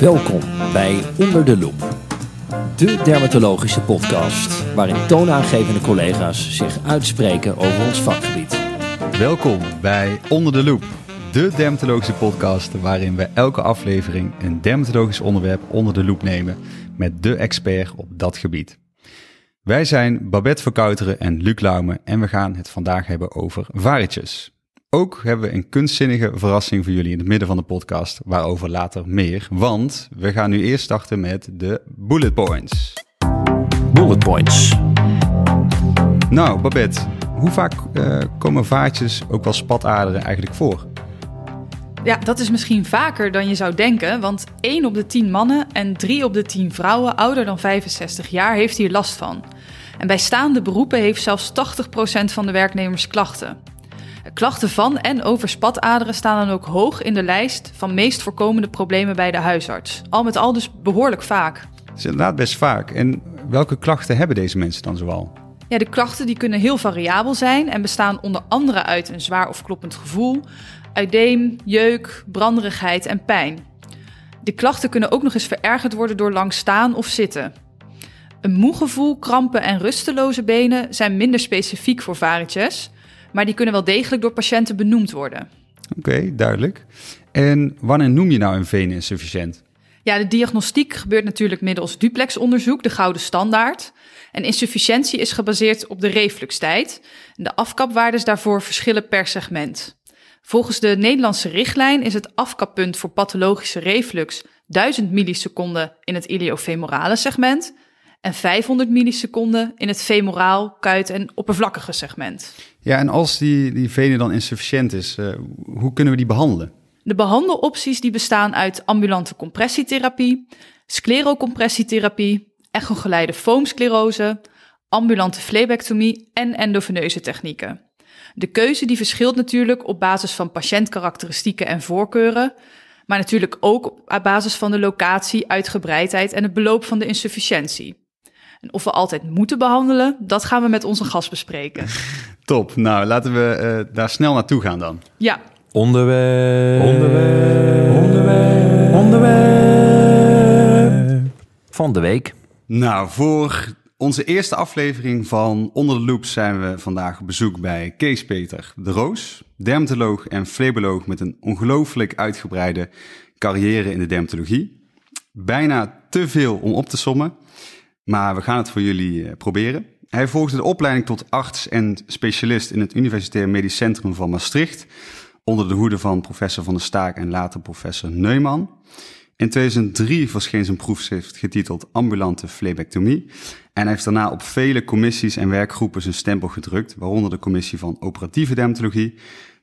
Welkom bij Onder de Loep, de dermatologische podcast waarin toonaangevende collega's zich uitspreken over ons vakgebied. Welkom bij Onder de Loep, de dermatologische podcast waarin we elke aflevering een dermatologisch onderwerp onder de loep nemen met de expert op dat gebied. Wij zijn Babette Verkouteren en Luc Laume en we gaan het vandaag hebben over varitjes. Ook hebben we een kunstzinnige verrassing voor jullie in het midden van de podcast, waarover later meer. Want we gaan nu eerst starten met de bullet points. Bullet points. Nou, Babette, hoe vaak uh, komen vaartjes, ook wel spataderen, eigenlijk voor? Ja, dat is misschien vaker dan je zou denken, want 1 op de 10 mannen en 3 op de 10 vrouwen ouder dan 65 jaar heeft hier last van. En bij staande beroepen heeft zelfs 80% van de werknemers klachten. Klachten van en over spataderen staan dan ook hoog in de lijst van meest voorkomende problemen bij de huisarts. Al met al dus behoorlijk vaak. Dat is inderdaad best vaak. En welke klachten hebben deze mensen dan zoal? Ja, de klachten die kunnen heel variabel zijn en bestaan onder andere uit een zwaar of kloppend gevoel, uideem, jeuk, branderigheid en pijn. De klachten kunnen ook nog eens verergerd worden door lang staan of zitten. Een moe gevoel, krampen en rusteloze benen zijn minder specifiek voor varices, maar die kunnen wel degelijk door patiënten benoemd worden. Oké, duidelijk. En wanneer noem je nou een veninsufficiënt? Ja, de diagnostiek gebeurt natuurlijk middels duplexonderzoek, de gouden standaard. En insufficiëntie is gebaseerd op de refluxtijd. De afkapwaardes daarvoor verschillen per segment. Volgens de Nederlandse richtlijn is het afkappunt voor pathologische reflux 1000 milliseconden in het iliofemorale segment en 500 milliseconden in het femoraal, kuit en oppervlakkige segment. Ja, en als die, die vene dan insufficiënt is, uh, hoe kunnen we die behandelen? De behandelopties die bestaan uit ambulante compressietherapie, sclerocompressietherapie, echogeleide foamsclerose, ambulante flebectomie en endoveneuze technieken. De keuze die verschilt natuurlijk op basis van patiëntkarakteristieken en voorkeuren, maar natuurlijk ook op basis van de locatie, uitgebreidheid en het beloop van de insufficiëntie. En of we altijd moeten behandelen, dat gaan we met onze gast bespreken. Top. Nou, laten we uh, daar snel naartoe gaan dan. Ja. Onderwerp. Onderwerp. Onderwerp. Onderwerp. Van de week. Nou, voor onze eerste aflevering van Onder de Loop zijn we vandaag op bezoek bij Kees Peter de Roos, dermatoloog en fleboloog met een ongelooflijk uitgebreide carrière in de dermatologie. Bijna te veel om op te sommen, maar we gaan het voor jullie eh, proberen. Hij volgde de opleiding tot arts en specialist in het Universitair Medisch Centrum van Maastricht, onder de hoede van professor Van der Staak en later professor Neumann. In 2003 verscheen zijn proefschrift getiteld Ambulante flebectomie. En hij heeft daarna op vele commissies en werkgroepen zijn stempel gedrukt, waaronder de commissie van operatieve dermatologie,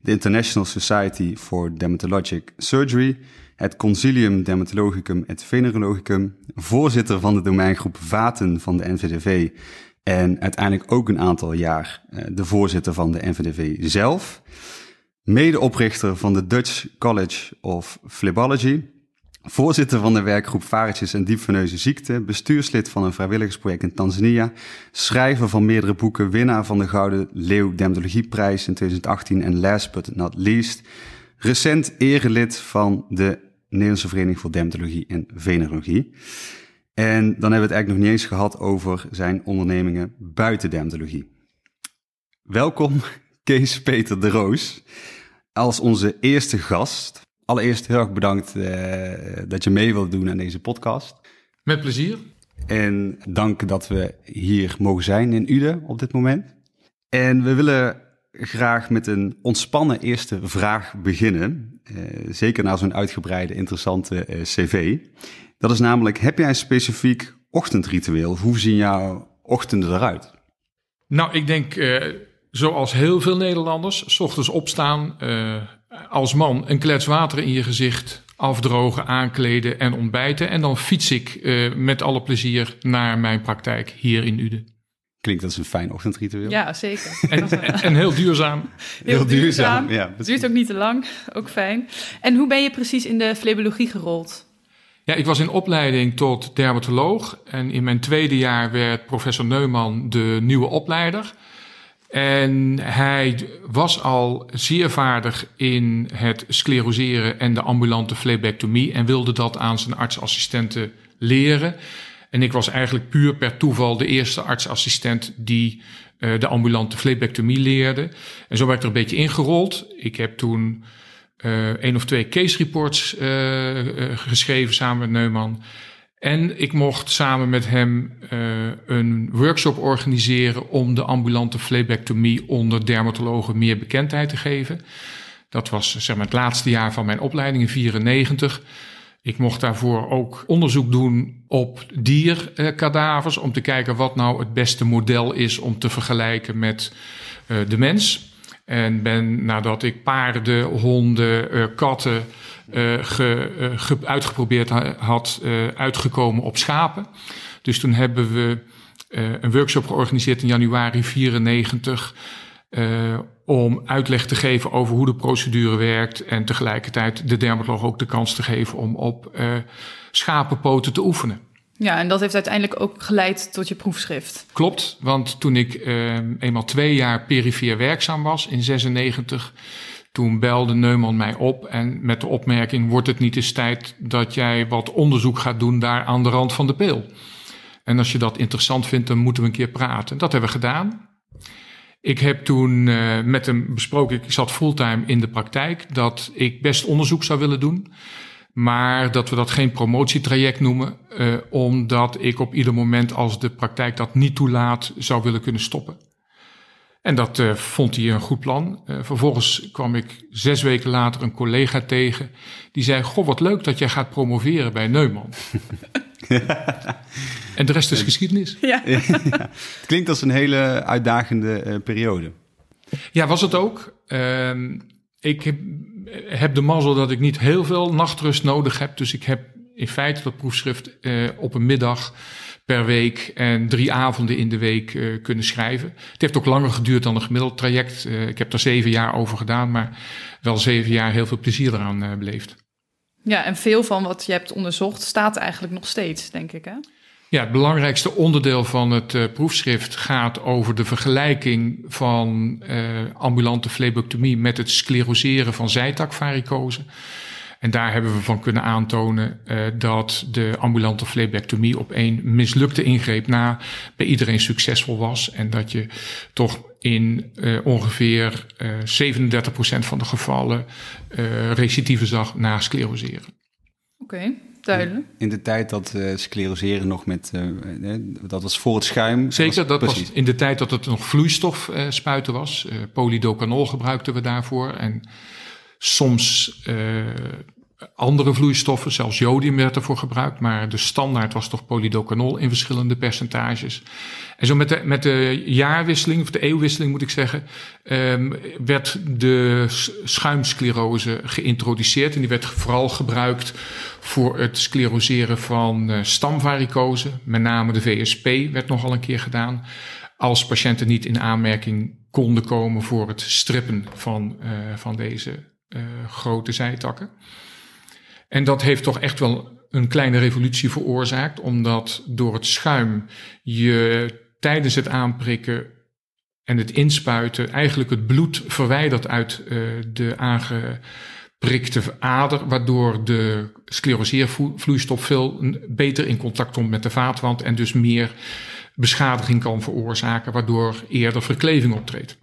de International Society for Dermatologic Surgery, het Consilium Dermatologicum et Venerologicum, voorzitter van de domeingroep Vaten van de NVDV en uiteindelijk ook een aantal jaar eh, de voorzitter van de NVDV zelf, medeoprichter van de Dutch College of Phlebology, Voorzitter van de werkgroep Varitjes en diepveneuze ziekte, bestuurslid van een vrijwilligersproject in Tanzania, schrijver van meerdere boeken, winnaar van de Gouden Leeuw Dermatologieprijs in 2018 en last but not least, recent erelid van de Nederlandse Vereniging voor Dermatologie en Venerologie. En dan hebben we het eigenlijk nog niet eens gehad over zijn ondernemingen buiten dermatologie. Welkom Kees Peter de Roos als onze eerste gast allereerst heel erg bedankt uh, dat je mee wilt doen aan deze podcast. Met plezier. En dank dat we hier mogen zijn in Uden op dit moment. En we willen graag met een ontspannen eerste vraag beginnen. Uh, zeker na zo'n uitgebreide, interessante uh, cv. Dat is namelijk, heb jij een specifiek ochtendritueel? Hoe zien jouw ochtenden eruit? Nou, ik denk zoals heel veel Nederlanders, s ochtends opstaan, als man een klets water in je gezicht afdrogen, aankleden en ontbijten. En dan fiets ik met alle plezier naar mijn praktijk hier in Uden. Klinkt als een fijn ochtendritueel. Ja, zeker. En, en, heel duurzaam. Heel, heel duurzaam. Ja, het duurt ook niet te lang. Ook fijn. En hoe ben je precies in de flebologie gerold? Ja, ik was in opleiding tot dermatoloog. En in mijn tweede jaar werd professor Neumann de nieuwe opleider. En hij was al zeer vaardig in het scleroseren en de ambulante flebectomie en wilde dat aan zijn artsassistenten leren. En ik was eigenlijk puur per toeval de eerste artsassistent die uh, de ambulante flebectomie leerde. En zo werd er een beetje ingerold. Ik heb toen uh, één of twee case reports uh, geschreven samen met Neumann. En ik mocht samen met hem een workshop organiseren om de ambulante flebectomie onder dermatologen meer bekendheid te geven. Dat was zeg maar, het laatste jaar van mijn opleiding in 94. Ik mocht daarvoor ook onderzoek doen op dierkadavers om te kijken wat nou het beste model is om te vergelijken met uh, de mens. En ben nadat ik paarden, honden, uh, katten ge, uitgeprobeerd had, uitgekomen op schapen. Dus toen hebben we een workshop georganiseerd in januari 94 om uitleg te geven over hoe de procedure werkt en tegelijkertijd de dermatoloog ook de kans te geven om op schapenpoten te oefenen. Ja, en dat heeft uiteindelijk ook geleid tot je proefschrift. Klopt, want toen ik uh, eenmaal twee jaar perifeer werkzaam was in 96, toen belde Neumann mij op en met de opmerking: wordt het niet eens tijd dat jij wat onderzoek gaat doen daar aan de rand van de peel? En als je dat interessant vindt, dan moeten we een keer praten. Dat hebben we gedaan. Ik heb toen uh, met hem besproken, ik zat fulltime in de praktijk, dat ik best onderzoek zou willen doen. Maar dat we dat geen promotietraject noemen, uh, omdat ik op ieder moment als de praktijk dat niet toelaat, zou willen kunnen stoppen. En dat uh, vond hij een goed plan. Vervolgens kwam ik zes weken later een collega tegen. Die zei: Goh, wat leuk dat jij gaat promoveren bij Neumann. en de rest is geschiedenis. Ja. ja. Het klinkt als een hele uitdagende uh, periode. Ja, was het ook. Ehm, ik heb, heb, de mazzel dat ik niet heel veel nachtrust nodig heb. Dus ik heb in feite dat proefschrift op een middag per week en drie avonden in de week uh, kunnen schrijven. Het heeft ook langer geduurd dan een gemiddeld traject. Uh, ik heb er zeven jaar over gedaan, maar wel zeven jaar heel veel plezier eraan uh, beleefd. Ja, en veel van wat je hebt onderzocht staat eigenlijk nog steeds, denk ik, hè? Ja, het belangrijkste onderdeel van het proefschrift gaat over de vergelijking van ambulante flebectomie met het scleroseren van zijtakvaricose. En daar hebben we van kunnen aantonen uh, dat de ambulante flebectomie op één mislukte ingreep na bij iedereen succesvol was. En dat je toch in uh, ongeveer uh, 37% van de gevallen uh, recidieven zag na scleroseren. Oké. Okay. Duidelijk. In de tijd dat uh, scleroseren nog met, uh, dat was voor het schuim. Zeker, was, dat precies. was in de tijd dat het nog vloeistof uh, spuiten was. polydocanol gebruikten we daarvoor. En soms andere vloeistoffen, zelfs jodium werd ervoor gebruikt, maar de standaard was toch polydocanol in verschillende percentages. En zo met de, met de jaarwisseling, of de eeuwwisseling moet ik zeggen, um, werd de schuimsclerose geïntroduceerd. En die werd vooral gebruikt voor het scleroseren van uh, stamvaricose. Met name de VSP werd nogal een keer gedaan. Als patiënten niet in aanmerking konden komen voor het strippen van, uh, van deze uh, grote zijtakken. En dat heeft toch echt wel een kleine revolutie veroorzaakt, omdat door het schuim je tijdens het aanprikken en het inspuiten eigenlijk het bloed verwijdert uit uh, de aangeprikte ader, waardoor de scleroseervloeistof veel beter in contact komt met de vaatwand en dus meer beschadiging kan veroorzaken, waardoor eerder verkleving optreedt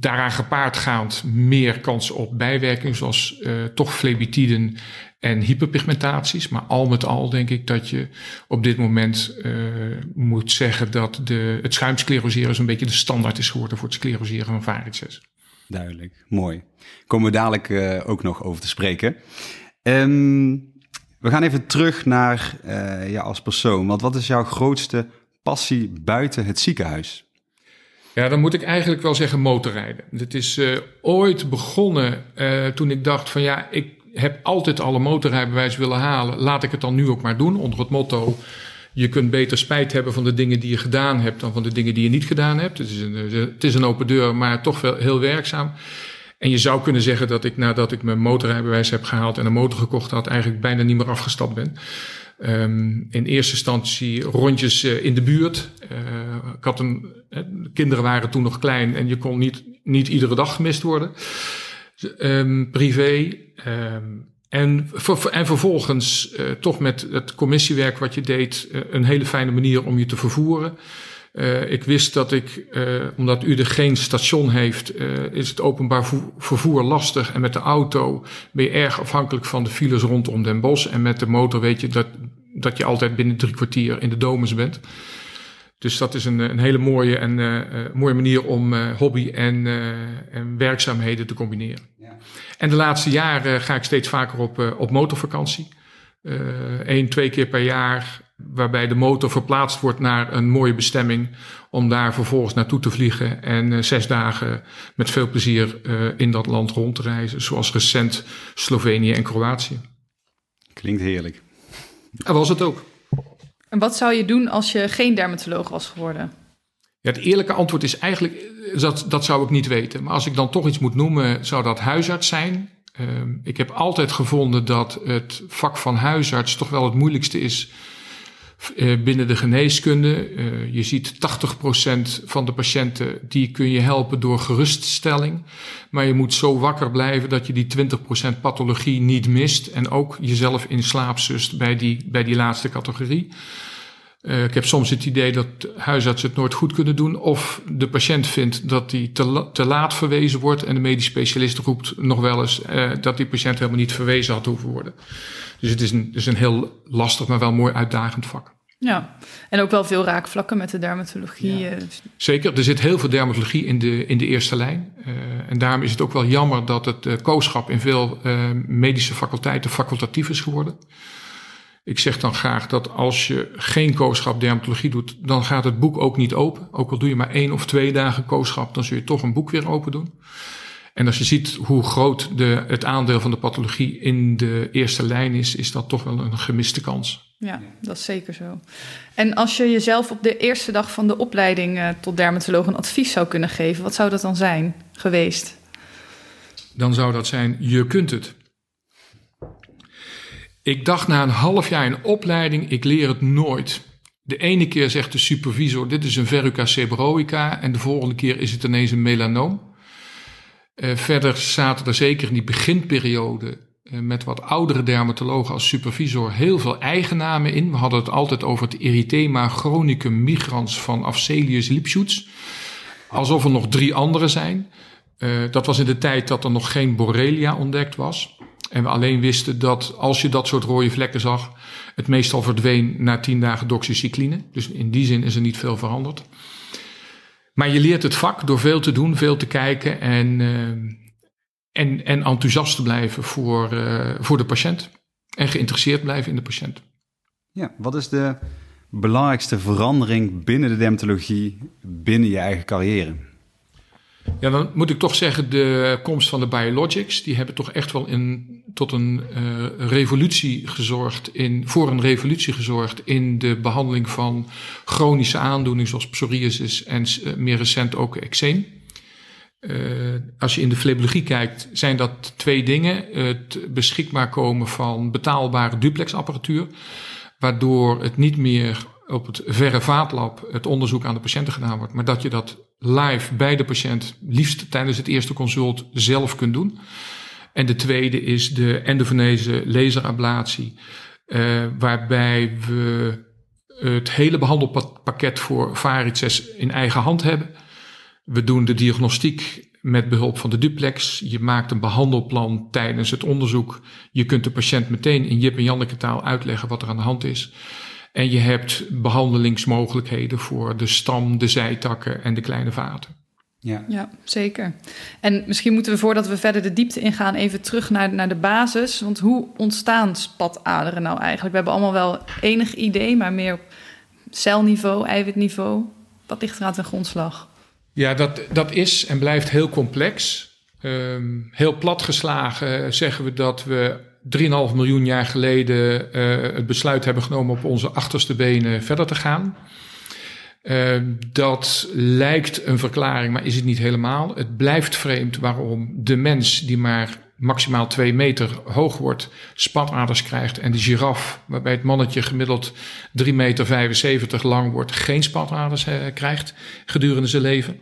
daaraan gepaardgaand meer kans op bijwerkingen, zoals uh, toch flebitiden en hyperpigmentaties. Maar al met al denk ik dat je op dit moment uh, moet zeggen dat de, het schuimscleroseren zo'n beetje de standaard is geworden voor het scleroseren van varices. Duidelijk, mooi. Komen we dadelijk uh, ook nog over te spreken. Um, we gaan even terug naar jou als persoon. Want wat is jouw grootste passie buiten het ziekenhuis? Ja, dan moet ik eigenlijk wel zeggen motorrijden. Het is uh, ooit begonnen uh, toen ik dacht van ja, ik heb altijd alle motorrijbewijs willen halen. Laat ik het dan nu ook maar doen onder het motto... Je kunt beter spijt hebben van de dingen die je gedaan hebt dan van de dingen die je niet gedaan hebt. Het is een, eh, het is een open deur, maar toch wel heel werkzaam. En je zou kunnen zeggen dat ik nadat ik mijn motorrijbewijs heb gehaald en een motor gekocht had, eigenlijk bijna niet meer afgestapt ben. Ehm, in eerste instantie rondjes uh, in de buurt. Uh, ik had een, kinderen waren toen nog klein en je kon niet, niet iedere dag gemist worden. Um, privé. Um, en, en vervolgens toch met het commissiewerk wat je deed, een hele fijne manier om je te vervoeren. Uh, ik wist dat ik, uh, omdat u er geen station heeft, uh, is het openbaar vervoer lastig. En met de auto ben je erg afhankelijk van de files rondom Den Bosch. En met de motor weet je dat, dat je altijd binnen drie kwartier in de domus bent. Dus dat is een, een hele mooie, en, mooie manier om hobby en, en werkzaamheden te combineren. Ja. En de laatste jaren ga ik steeds vaker op, op motorvakantie. Eén, twee keer per jaar waarbij de motor verplaatst wordt naar een mooie bestemming om daar vervolgens naartoe te vliegen en uh, zes dagen met veel plezier uh, in dat land rond te reizen, zoals recent Slovenië en Kroatië. Klinkt heerlijk. En was het ook. En wat zou je doen als je geen dermatoloog was geworden? Ja, het eerlijke antwoord is eigenlijk, eh, dat, dat zou ik niet weten. Maar als ik dan toch iets moet noemen, zou dat huisarts zijn. Uh, ik heb altijd gevonden dat het vak van huisarts toch wel het moeilijkste is eh, binnen de geneeskunde. Uh, je ziet 80% van de patiënten die kun je helpen door geruststelling. Maar je moet zo wakker blijven dat je die 20% pathologie niet mist. En ook jezelf in slaap zust bij die, bij die laatste categorie. Uh, ik heb soms het idee dat huisartsen het nooit goed kunnen doen. Of de patiënt vindt dat hij te, te laat verwezen wordt. En de medisch specialist roept nog wel eens uh, dat die patiënt helemaal niet verwezen had hoeven worden. Dus het is een, dus een heel lastig, maar wel mooi uitdagend vak. Ja, en ook wel veel raakvlakken met de dermatologie. Ja. Eh. Zeker, er zit heel veel dermatologie in de, in de eerste lijn. Uh, en daarom is het ook wel jammer dat het kooschap in veel medische faculteiten facultatief is geworden. Ik zeg dan graag dat als je geen kooschap dermatologie doet, dan gaat het boek ook niet open. Ook al doe je maar één of twee dagen kooschap, dan zul je toch een boek weer open doen. En als je ziet hoe groot de, het aandeel van de pathologie in de eerste lijn is, is dat toch wel een gemiste kans. Ja, dat is zeker zo. En als je jezelf op de eerste dag van de opleiding uh, tot dermatoloog een advies zou kunnen geven, wat zou dat dan zijn geweest? Dan zou dat zijn: je kunt het. Ik dacht na een half jaar in opleiding, ik leer het nooit. De ene keer zegt de supervisor: dit is een verruca seborrhoica, en de volgende keer is het ineens een melanoom. Uh, verder zaten er zeker in die beginperiode uh, met wat oudere dermatologen als supervisor heel veel eigennamen in. We hadden het altijd over het erythema chronicum migrans van Afzelius Lipschutz. Alsof er nog drie andere zijn. Uh, dat was in de tijd dat er nog geen Borrelia ontdekt was. En we alleen wisten dat als je dat soort rode vlekken zag, het meestal verdween na tien dagen doxycycline. Dus in die zin is er niet veel veranderd. Maar je leert het vak door veel te doen, veel te kijken en, uh, en, en enthousiast te blijven voor, uh, voor de patiënt. En geïnteresseerd blijven in de patiënt. Ja, wat is de belangrijkste verandering binnen de dermatologie, binnen je eigen carrière? Ja, dan moet ik toch zeggen, de komst van de biologics, die hebben toch echt wel in, tot een uh, revolutie gezorgd, in, voor een revolutie gezorgd in de behandeling van chronische aandoeningen zoals psoriasis en uh, meer recent ook eczeem. Uh, als je in de flebologie kijkt, zijn dat twee dingen. Het beschikbaar komen van betaalbare duplexapparatuur, waardoor het niet meer op het verre vaatlab het onderzoek aan de patiënten gedaan wordt, maar dat je dat live bij de patiënt, liefst tijdens het eerste consult, zelf kunt doen. En de tweede is de endovenese laserablatie, uh, waarbij we het hele behandelpakket voor varices in eigen hand hebben. We doen de diagnostiek met behulp van de duplex. Je maakt een behandelplan tijdens het onderzoek. Je kunt de patiënt meteen in Jip en Janneke taal uitleggen wat er aan de hand is. En je hebt behandelingsmogelijkheden voor de stam, de zijtakken en de kleine vaten. Ja. ja, zeker. En misschien moeten we voordat we verder de diepte ingaan, even terug naar, naar de basis. Want hoe ontstaan spataderen nou eigenlijk? We hebben allemaal wel enig idee, maar meer op celniveau, eiwitniveau. Wat ligt er aan ten grondslag? Ja, dat, dat is en blijft heel complex. Um, heel plat geslagen zeggen we dat we 3,5 miljoen jaar geleden uh, het besluit hebben genomen op onze achterste benen verder te gaan. Uh, dat lijkt een verklaring, maar is het niet helemaal. Het blijft vreemd waarom de mens, die maar maximaal twee meter hoog wordt, spataders krijgt en de giraf, waarbij het mannetje gemiddeld 3 meter 75 lang wordt, geen spataders uh, krijgt gedurende zijn leven.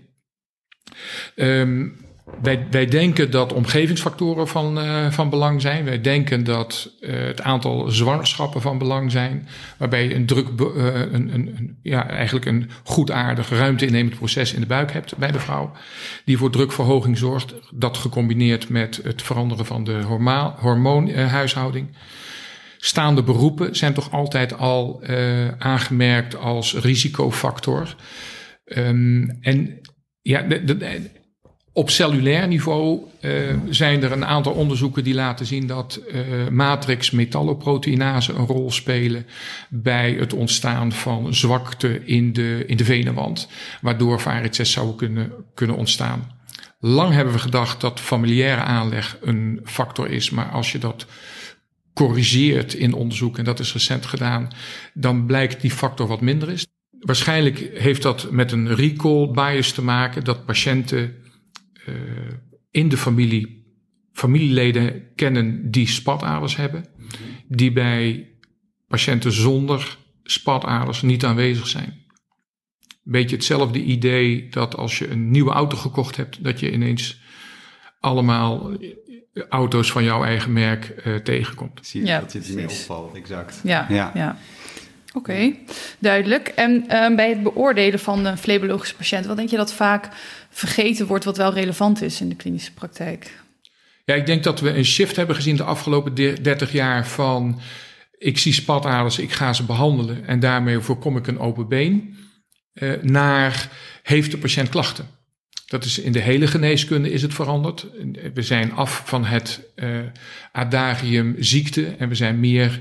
Um, wij, wij denken dat omgevingsfactoren van, uh, van belang zijn. Wij denken dat uh, het aantal zwangerschappen van belang zijn. Waarbij je een druk, uh, een, een, ja, eigenlijk een goedaardig ruimte innemend proces in de buik hebt bij de vrouw. Die voor drukverhoging zorgt. Dat gecombineerd met het veranderen van de hormoonhuishouding. Staande beroepen zijn toch altijd al aangemerkt als risicofactor. Um, en ja, de, de, op cellulair niveau uh, zijn er een aantal onderzoeken die laten zien dat uh, matrix metalloproteinase een rol spelen bij het ontstaan van zwakte in de, in de venenwand, waardoor varices zou kunnen, kunnen ontstaan. Lang hebben we gedacht dat familiaire aanleg een factor is, maar als je dat corrigeert in onderzoek, en dat is recent gedaan, dan blijkt die factor wat minder is. Waarschijnlijk heeft dat met een recall bias te maken, dat patiënten in de familie familieleden kennen die spataders hebben, die bij patiënten zonder spataders niet aanwezig zijn. Beetje hetzelfde idee dat als je een nieuwe auto gekocht hebt, dat je ineens allemaal auto's van jouw eigen merk uh, tegenkomt. Zie je, ja, dat zit meer opvalt, exact. Ja, ja. ja. Oké, duidelijk. En uh, bij het beoordelen van een flebologische patiënt, wat denk je dat vaak vergeten wordt wat wel relevant is in de klinische praktijk? Ja, ik denk dat we een shift hebben gezien de afgelopen 30 jaar van ik zie spataders, ik ga ze behandelen en daarmee voorkom ik een open been, uh, naar heeft de patiënt klachten. Dat is in de hele geneeskunde is het veranderd. We zijn af van het uh, adagium ziekte en we zijn meer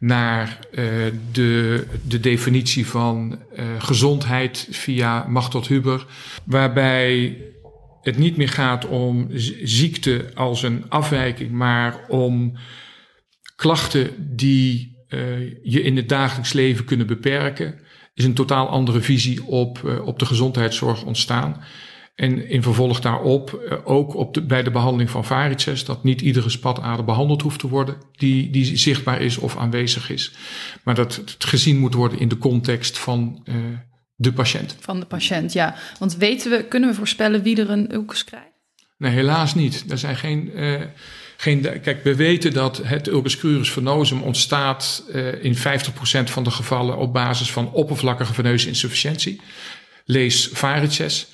naar uh, de, de definitie van uh, gezondheid via Machtot Huber, waarbij het niet meer gaat om ziekte als een afwijking, maar om klachten die uh, je in het dagelijks leven kunnen beperken, is een totaal andere visie op, op de gezondheidszorg ontstaan. En in vervolg daarop uh, ook op de, bij de behandeling van varices, dat niet iedere spatader behandeld hoeft te worden die, die zichtbaar is of aanwezig is. Maar dat het gezien moet worden in de context van uh, de patiënt. Van de patiënt, ja. Want weten we, kunnen we voorspellen wie er een ulcus krijgt? Nee, helaas niet. Er zijn geen. Uh, geen, kijk, we weten dat het ulcus crurus venosum ontstaat uh, in 50% van de gevallen op basis van oppervlakkige veneuze insufficiëntie. Lees varices.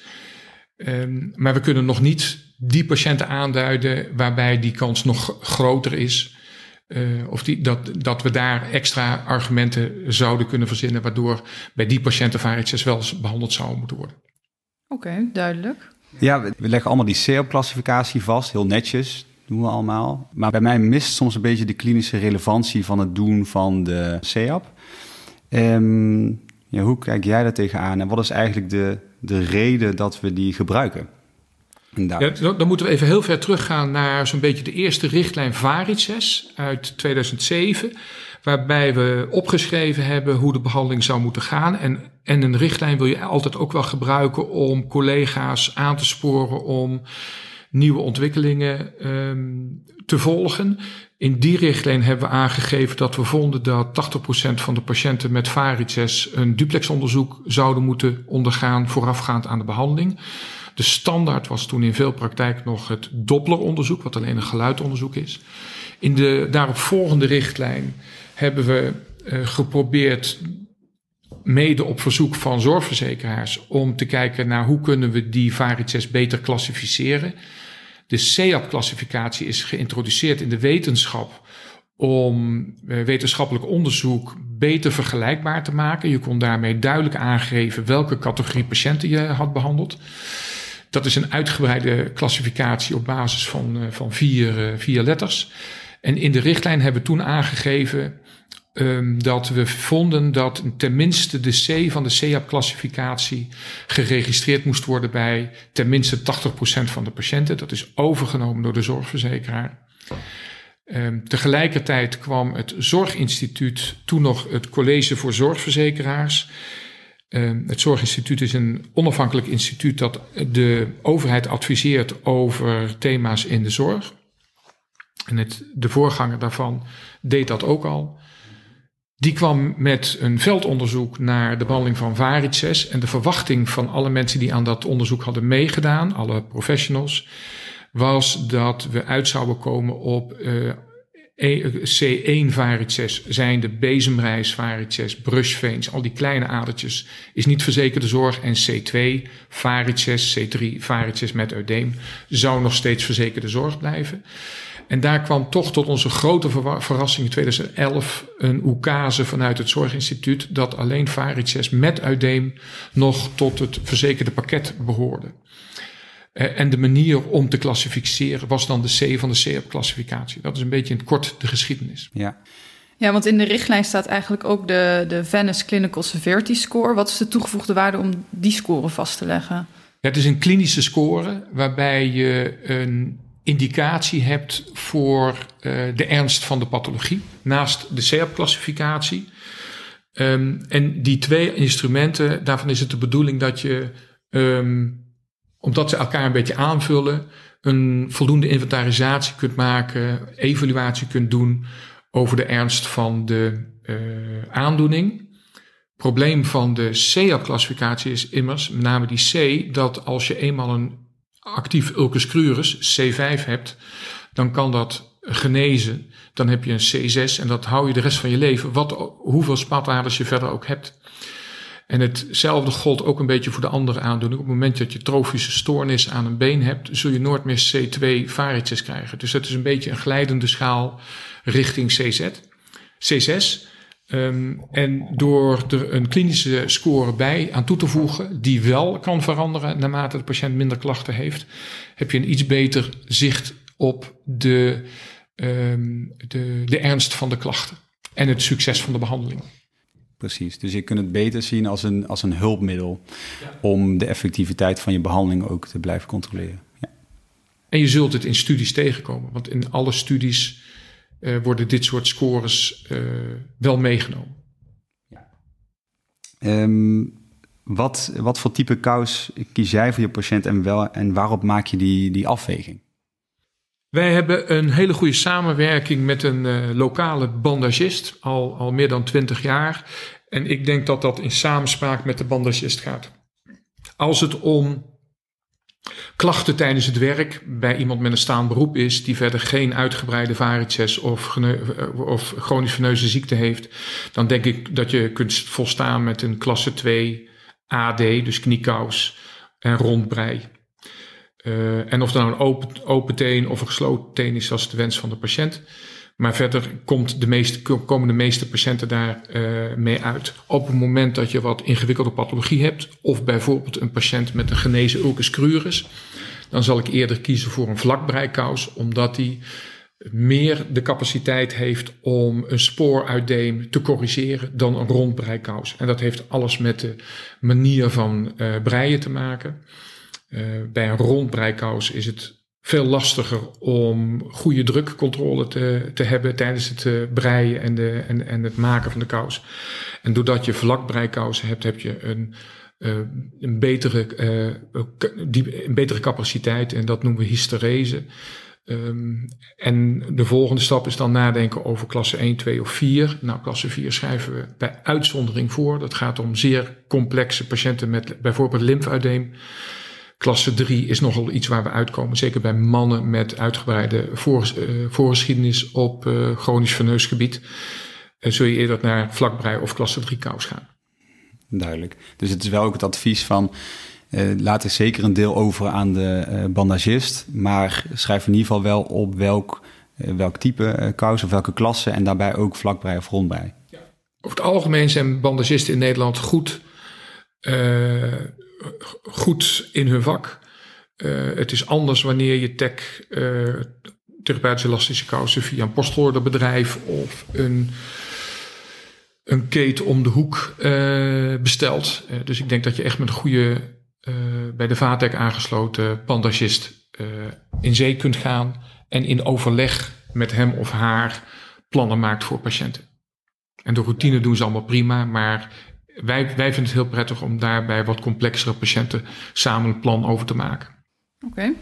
Um, maar we kunnen nog niet die patiënten aanduiden waarbij die kans nog groter is. Uh, of die, dat, dat we daar extra argumenten zouden kunnen verzinnen, waardoor bij die patiënten varices wel behandeld zouden moeten worden. Oké, okay, duidelijk. Ja, we, we leggen allemaal die CEOP-classificatie vast, heel netjes doen we allemaal. Maar bij mij mist soms een beetje de klinische relevantie van het doen van de CEAP. Um, ja, hoe kijk jij daar tegenaan en wat is eigenlijk de, de reden dat we die gebruiken? Ja, dan moeten we even heel ver teruggaan naar zo'n beetje de eerste richtlijn Varices uit 2007. Waarbij we opgeschreven hebben hoe de behandeling zou moeten gaan. En, en een richtlijn wil je altijd ook wel gebruiken om collega's aan te sporen om nieuwe ontwikkelingen um, te volgen. In die richtlijn hebben we aangegeven dat we vonden dat 80% van de patiënten met varices een duplexonderzoek zouden moeten ondergaan voorafgaand aan de behandeling. De standaard was toen in veel praktijk nog het Doppleronderzoek, wat alleen een geluidonderzoek is. In de daarop volgende richtlijn hebben we uh, geprobeerd, mede op verzoek van zorgverzekeraars, om te kijken naar hoe kunnen we die varices beter klassificeren. De CEAP-classificatie is geïntroduceerd in de wetenschap om uh, wetenschappelijk onderzoek beter vergelijkbaar te maken. Je kon daarmee duidelijk aangeven welke categorie patiënten je had behandeld. Dat is een uitgebreide klassificatie op basis van, uh, van vier, uh, vier letters. En in de richtlijn hebben we toen aangegeven um, dat we vonden dat tenminste de C van de CEAP-classificatie geregistreerd moest worden bij tenminste 80% van de patiënten. Dat is overgenomen door de zorgverzekeraar. Um, tegelijkertijd kwam het Zorginstituut, toen nog het College voor Zorgverzekeraars. Um, het Zorginstituut is een onafhankelijk instituut dat de overheid adviseert over thema's in de zorg. En het, de voorganger daarvan deed dat ook al. Die kwam met een veldonderzoek naar de behandeling van varices. En de verwachting van alle mensen die aan dat onderzoek hadden meegedaan, alle professionals, was dat we uit zouden komen op uh, C1 varices, zijn de bezemreis varices, brushveens, al die kleine adertjes, is niet verzekerde zorg. En C2 varices, C3 varices met eudeem, zou nog steeds verzekerde zorg blijven. En daar kwam toch tot onze grote verrassing in 2011 een oekase vanuit het Zorginstituut dat alleen varices met uitdeem nog tot het verzekerde pakket behoorde. Eh, en de manier om te klassificeren was dan de C van de CEP-klassificatie. Dat is een beetje in het kort de geschiedenis. Ja. Ja, want in de richtlijn staat eigenlijk ook de, de Venice Clinical Severity Score. Wat is de toegevoegde waarde om die score vast te leggen? Ja, het is een klinische score waarbij je een indicatie hebt voor uh, de ernst van de pathologie, naast de CEP-klassificatie. Um, en die twee instrumenten, daarvan is het de bedoeling dat je, um, omdat ze elkaar een beetje aanvullen, een voldoende inventarisatie kunt maken, evaluatie kunt doen over de ernst van de uh, aandoening. Probleem van de CEP-klassificatie is immers, met name die C, dat als je eenmaal een actief ulcus crurus, C5 hebt, dan kan dat genezen. Dan heb je een C6 en dat hou je de rest van je leven, wat, hoeveel spataders je verder ook hebt. En hetzelfde gold ook een beetje voor de andere aandoening. Op het moment dat je trofische stoornis aan een been hebt, zul je nooit meer C2 varices krijgen. Dus dat is een beetje een glijdende schaal richting CZ. C6. Um, en door er een klinische score bij aan toe te voegen, die wel kan veranderen naarmate de patiënt minder klachten heeft, heb je een iets beter zicht op de, um, de, de ernst van de klachten en het succes van de behandeling. Precies, dus je kunt het beter zien als een, als een hulpmiddel om de effectiviteit van je behandeling ook te blijven controleren. Ja. En je zult het in studies tegenkomen, want in alle studies uh, worden dit soort scores uh, wel meegenomen. Ja. Um, wat, wat voor type kous kies jij voor je patiënt en, wel, en waarop maak je die, die afweging? Wij hebben een hele goede samenwerking met een uh, lokale bandagist, al, al meer dan twintig jaar. En ik denk dat dat in samenspraak met de bandagist gaat. Als het om klachten tijdens het werk bij iemand met een staand beroep is, die verder geen uitgebreide varices of, of chronisch veneuze ziekte heeft, dan denk ik dat je kunt volstaan met een klasse 2 AD, dus kniekous en rondbrei. Uh, en of dat nou een open, open teen of een gesloten teen is, is de wens van de patiënt. Maar verder komt de meeste, komen de meeste patiënten daar uh, mee uit. Op het moment dat je wat ingewikkelde pathologie hebt, of bijvoorbeeld een patiënt met een genezen ulcus crurus, dan zal ik eerder kiezen voor een vlakbreikous, omdat die meer de capaciteit heeft om een spooruitdeem te corrigeren dan een rondbreikous. En dat heeft alles met de manier van uh, breien te maken. Uh, bij een rondbreikous is het veel lastiger om goede drukcontrole te, te hebben tijdens het uh, breien en, de, en, en het maken van de kous. En doordat je vlakbreikousen hebt, heb je een, uh, een, betere, uh, die, een betere capaciteit en dat noemen we hysterese. Um, en de volgende stap is dan nadenken over klasse 1, 2 of 4. Nou, klasse 4 schrijven we bij uitzondering voor. Dat gaat om zeer complexe patiënten met bijvoorbeeld lymfuideem. Klasse 3 is nogal iets waar we uitkomen. Zeker bij mannen met uitgebreide voor, uh, voorgeschiedenis op uh, chronisch veneus gebied. Uh, zul je eerder naar vlakbrei of klasse 3 kous gaan. Duidelijk. Dus het is wel ook het advies van... laat er zeker een deel over aan de bandagist. Maar schrijf in ieder geval wel op welk, welk type kous of welke klasse. En daarbij ook vlakbrei of rondbrei. Ja. Over het algemeen zijn bandagisten in Nederland goed goed in hun vak. Uh, het is anders wanneer je tech, uh, therapeutische elastische kousen via een postorderbedrijf of een, een keten om de hoek bestelt. dus ik denk dat je echt met een goede, bij de VATEC aangesloten bandagist in zee kunt gaan en in overleg met hem of haar plannen maakt voor patiënten. En de routine doen ze allemaal prima, maar wij, wij vinden het heel prettig om daarbij wat complexere patiënten samen een plan over te maken. Oké.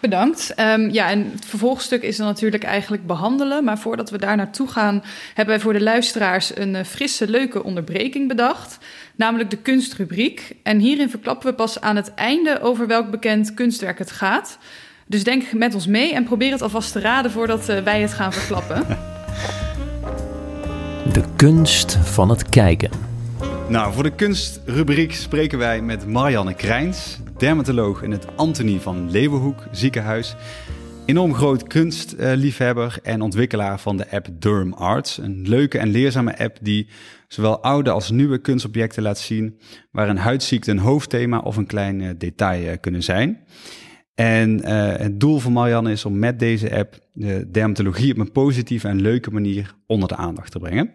Bedankt. Um, ja, en het vervolgstuk is dan natuurlijk eigenlijk behandelen. Maar voordat we daar naartoe gaan, hebben wij voor de luisteraars een uh, frisse, leuke onderbreking bedacht. Namelijk de kunstrubriek. En hierin verklappen we pas aan het einde over welk bekend kunstwerk het gaat. Dus denk met ons mee en probeer het alvast te raden voordat uh, wij het gaan verklappen. De kunst van het kijken. Nou, voor de kunstrubriek spreken wij met Marianne Krijns, dermatoloog in het Antonie van Leeuwenhoek ziekenhuis. Enorm groot kunstliefhebber en ontwikkelaar van de app Derm Arts. Een leuke en leerzame app die zowel oude als nieuwe kunstobjecten laat zien, waar een huidziekte een hoofdthema of een klein eh, detail eh, kunnen zijn. En uh, het doel van Marianne is om met deze app de dermatologie op een positieve en leuke manier onder de aandacht te brengen.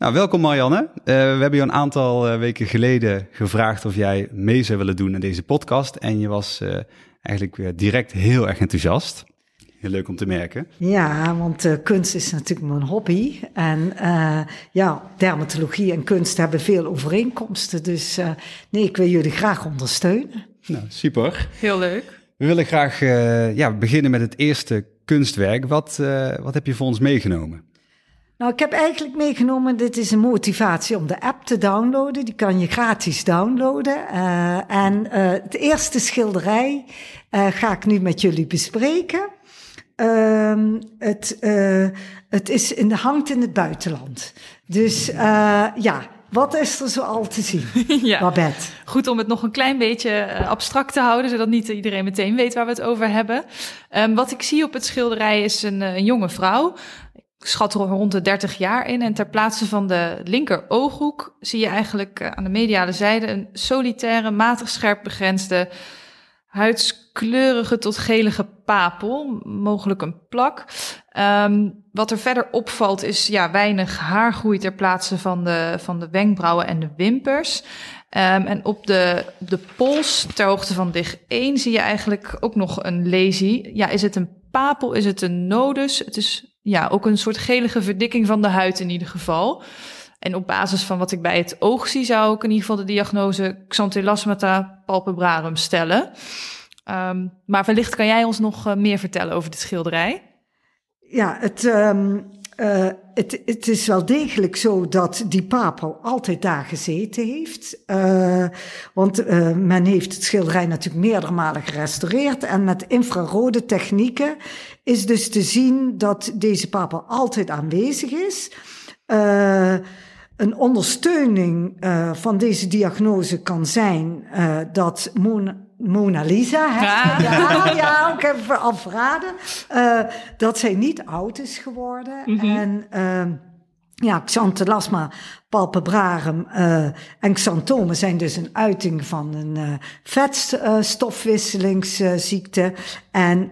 Nou, welkom Marianne. Uh, we hebben je een aantal uh, weken geleden gevraagd of jij mee zou willen doen aan deze podcast. En je was uh, eigenlijk weer direct heel erg enthousiast. Heel leuk om te merken. Ja, want kunst is natuurlijk mijn hobby. En ja, dermatologie en kunst hebben veel overeenkomsten. Dus nee, ik wil jullie graag ondersteunen. Nou, super. Heel leuk. We willen graag ja, beginnen met het eerste kunstwerk. Wat, wat heb je voor ons meegenomen? Nou, ik heb eigenlijk meegenomen, dit is een motivatie om de app te downloaden. Die kan je gratis downloaden. Uh, en uh, het eerste schilderij uh, ga ik nu met jullie bespreken. Ehm, het, het is in, hangt in het buitenland. Dus ja, wat is er zo al te zien, ja. Babette? Goed om het nog een klein beetje abstract te houden, zodat niet iedereen meteen weet waar we het over hebben. Um, wat ik zie op het schilderij is een, een jonge vrouw schat rond de 30 jaar in. En ter plaatse van de linker ooghoek zie je eigenlijk eh, aan de mediale zijde een solitaire, matig scherp begrensde, huidskleurige tot gelige papel, mogelijk een plak. Um, wat er verder opvalt is ja, weinig haargroei ter plaatse van de, van de wenkbrauwen en de wimpers. Um, en op de, de pols, ter hoogte van dig 1, zie je eigenlijk ook nog een lesie. Ja, is het een papel? Is het een nodus? Het is ja, ook een soort gelige verdikking van de huid in ieder geval. En op basis van wat ik bij het oog zie, zou ik in ieder geval de diagnose Xanthelasmata palpebrarum stellen. Um, maar wellicht kan jij ons nog uh, meer vertellen over dit schilderij? Ja, het, um, uh, het, het is wel degelijk zo dat die papel altijd daar gezeten heeft. Uh, want uh, men heeft het schilderij natuurlijk meerdere malen gerestaureerd. En met infrarode technieken is dus te zien dat deze papel altijd aanwezig is. Een ondersteuning van deze diagnose kan zijn dat Mona, Mona Lisa, hè? Ja. ja, ja, ik heb al verraden, uh, dat zij niet oud is geworden. Mm -hmm. En uh, ja, xanthelasma palpebrarum uh, en xantome zijn dus een uiting van een uh, vetstofwisselingsziekte. en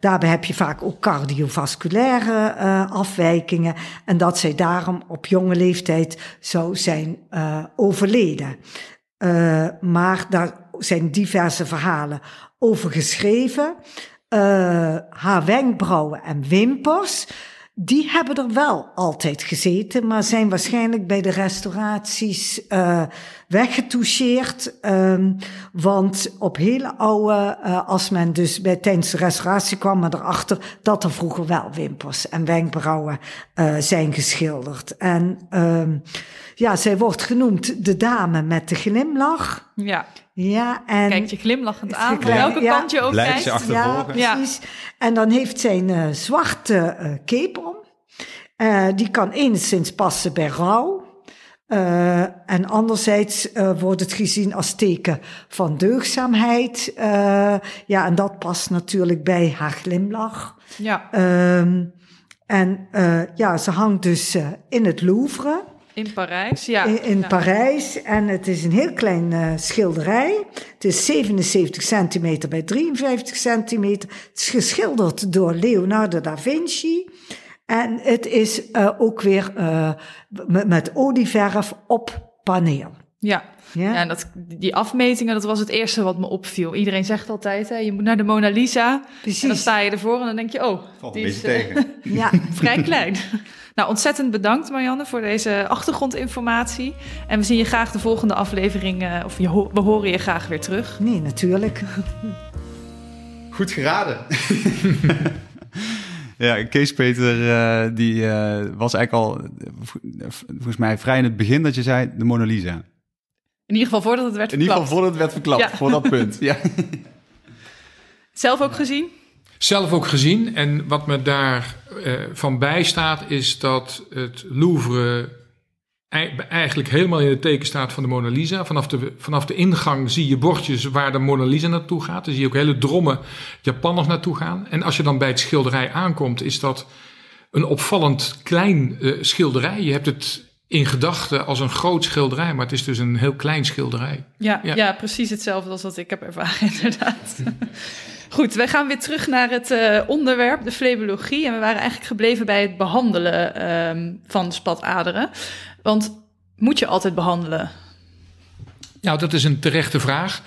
daarbij heb je vaak ook cardiovasculaire afwijkingen. En dat zij daarom op jonge leeftijd zou zijn overleden. maar daar zijn diverse verhalen over geschreven. Uh, haar wenkbrauwen en wimpers, die hebben er wel altijd gezeten, maar zijn waarschijnlijk bij de restauraties uh, weggetoucheerd. Um, want op hele oude, uh, als men dus bij, tijdens de restauratie kwam men erachter dat er vroeger wel wimpers en wenkbrauwen zijn geschilderd. En um, ja, zij wordt genoemd de dame met de glimlach. Ja. Ja, en... Kijk je glimlachend aan, van welke ja. kant je ook kijkt. Ja, precies. En dan heeft zij een uh, zwarte uh, cape om. Uh, die kan enigszins passen bij rouw. Uh, en anderzijds uh, wordt het gezien als teken van deugdzaamheid. Uh, ja, en dat past natuurlijk bij haar glimlach. Ja. Um, en ja, ze hangt dus in het Louvre. In Parijs, ja. In, in ja. Parijs. En het is een heel klein uh, schilderij. Het is 77 centimeter bij 53 centimeter. Het is geschilderd door Leonardo da Vinci. En het is uh, ook weer uh, met, met olieverf op paneel. Ja, ja? ja en dat, die afmetingen, dat was het eerste wat me opviel. Iedereen zegt altijd, hè, je moet naar de Mona Lisa. Precies. En dan sta je ervoor en dan denk je, oh, Valt die een is beetje tegen. ja. vrij klein. Nou, ontzettend bedankt Marianne voor deze achtergrondinformatie. En we zien je graag de volgende aflevering, uh, of je ho we horen je graag weer terug. Nee, natuurlijk. Goed geraden. ja, Kees Peter, eh, die eh, was eigenlijk al, eh, volgens mij vrij in het begin dat je zei, de Mona Lisa. In ieder geval voordat het werd In ieder verklapt. geval voordat het werd verklapt, Ja. voor dat punt. Ja. Zelf ook gezien? Zelf ook gezien. En wat me daar eh, van bijstaat is dat het Louvre ei- eigenlijk helemaal in het teken staat van de Mona Lisa. Vanaf de, vanaf de ingang zie je bordjes waar de Mona Lisa naartoe gaat. Dan zie je ook hele drommen Japanners naartoe gaan. En als je dan bij het schilderij aankomt, is dat een opvallend klein eh, schilderij. Je hebt het in gedachten als een groot schilderij, maar het is dus een heel klein schilderij. Ja, Ja. ja. precies hetzelfde als wat ik heb ervaren, inderdaad. Goed, wij gaan weer terug naar het eh, onderwerp, de flebologie. En we waren eigenlijk gebleven bij het behandelen ehm, van spataderen. Want moet je altijd behandelen? Nou, dat is een terechte vraag.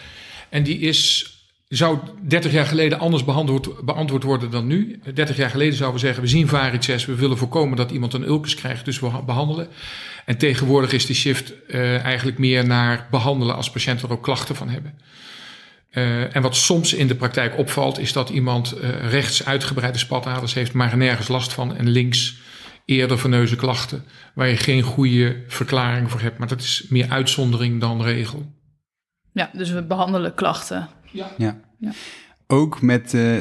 En die is, zou 30 jaar geleden anders beantwoord, beantwoord worden dan nu. 30 jaar geleden zouden we zeggen, we zien varices, we willen voorkomen dat iemand een ulcus krijgt, dus we behandelen. En tegenwoordig is die shift eh, eigenlijk meer naar behandelen als patiënten er ook klachten van hebben. Eh, en wat soms in de praktijk opvalt, is dat iemand eh, rechts uitgebreide spataders heeft, maar er nergens last van. En links eerder veneuze klachten, waar je geen goede verklaring voor hebt. Maar dat is meer uitzondering dan regel. Ja, dus we behandelen klachten. Ja. Ja. Ook met, eh,